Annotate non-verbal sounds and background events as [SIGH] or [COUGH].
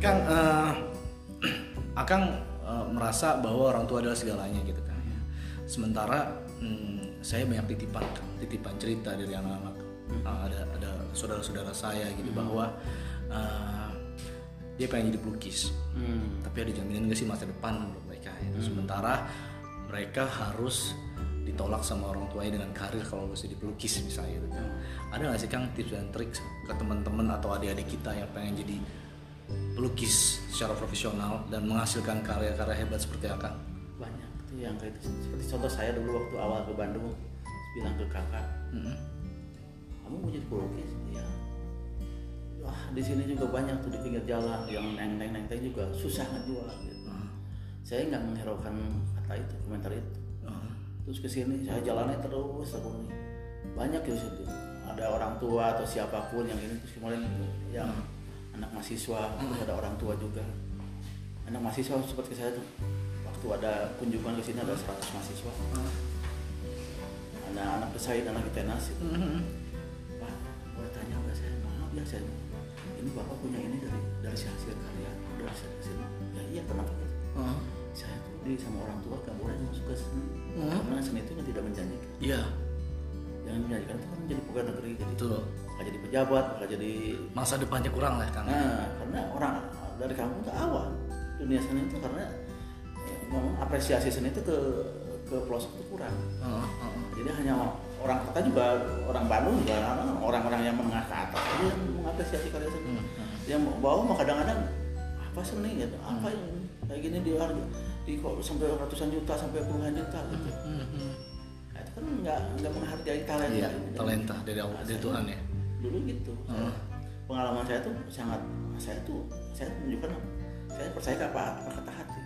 Kang, uh, [CLEARS THROAT] Akang uh, merasa bahwa orang tua adalah segalanya gitu kan. ya. Sementara hmm, saya banyak titipan, titipan cerita dari anak-anak. Uh, ada ada saudara-saudara saya gitu bahwa uh, dia pengen jadi pelukis. Hmm. Tapi ada jaminan gak sih masa depan menurut mereka? Gitu. Sementara mereka harus ditolak sama orang tuanya dengan karir kalau bisa jadi pelukis misalnya gitu kan. Ada nggak sih Kang tips dan trik ke teman-teman atau adik-adik kita yang pengen jadi pelukis secara profesional dan menghasilkan karya-karya hebat seperti Akang? banyak tuh yang kayak itu seperti contoh saya dulu waktu awal ke Bandung bilang ke kakak Mm-mm. kamu mau jadi pelukis? Ya wah di sini juga banyak tuh di pinggir jalan yang neng neng neng juga susah ngejual gitu. Saya nggak menghiraukan kata itu komentar itu. Oh. terus ke sini saya jalannya terus aku banyak ya sih ada orang tua atau siapa pun yang ini terus kemarin yang anak mahasiswa terus ada orang tua juga anak mahasiswa seperti saya tuh waktu ada kunjungan ke sini ada 100 mahasiswa ada anak pesaing anak tenas itu. Pak, boleh tanya nggak saya? Maaf ya saya. Ini bapak punya ini dari dari si hasil karya dari hasil sini. Ya iya kenapa gitu? Saya tuh di sama orang tua nggak boleh masuk ke seni. Karena seni itu kan tidak menjanjikan. Iya, Yang menjanjikan itu kan menjadi pegawai negeri gitu. betul. Bakal jadi pejabat, bakal jadi Masa depannya kurang lah Kang. Nah, karena orang dari kampung tuh awal dunia seni itu karena ya, memang apresiasi seni itu ke ke pelosok itu kurang. Oh, oh. Jadi hanya orang kota juga orang Bandung juga orang-orang yang menengah ke atas aja yang mengapresiasi karya seni. Hmm, Yang bawah mah kadang-kadang apa seni gitu, apa yang kayak gini di harga di kok sampai ratusan juta sampai puluhan juta gitu. Hmm, hmm. Nah, itu kan nggak nggak menghargai talenta. Iya, talenta dari Allah, dari Tuhan ya. Dulu gitu. Hmm. Pengalaman saya tuh sangat saya tuh saya menunjukkan saya percaya ke apa, apa kata hati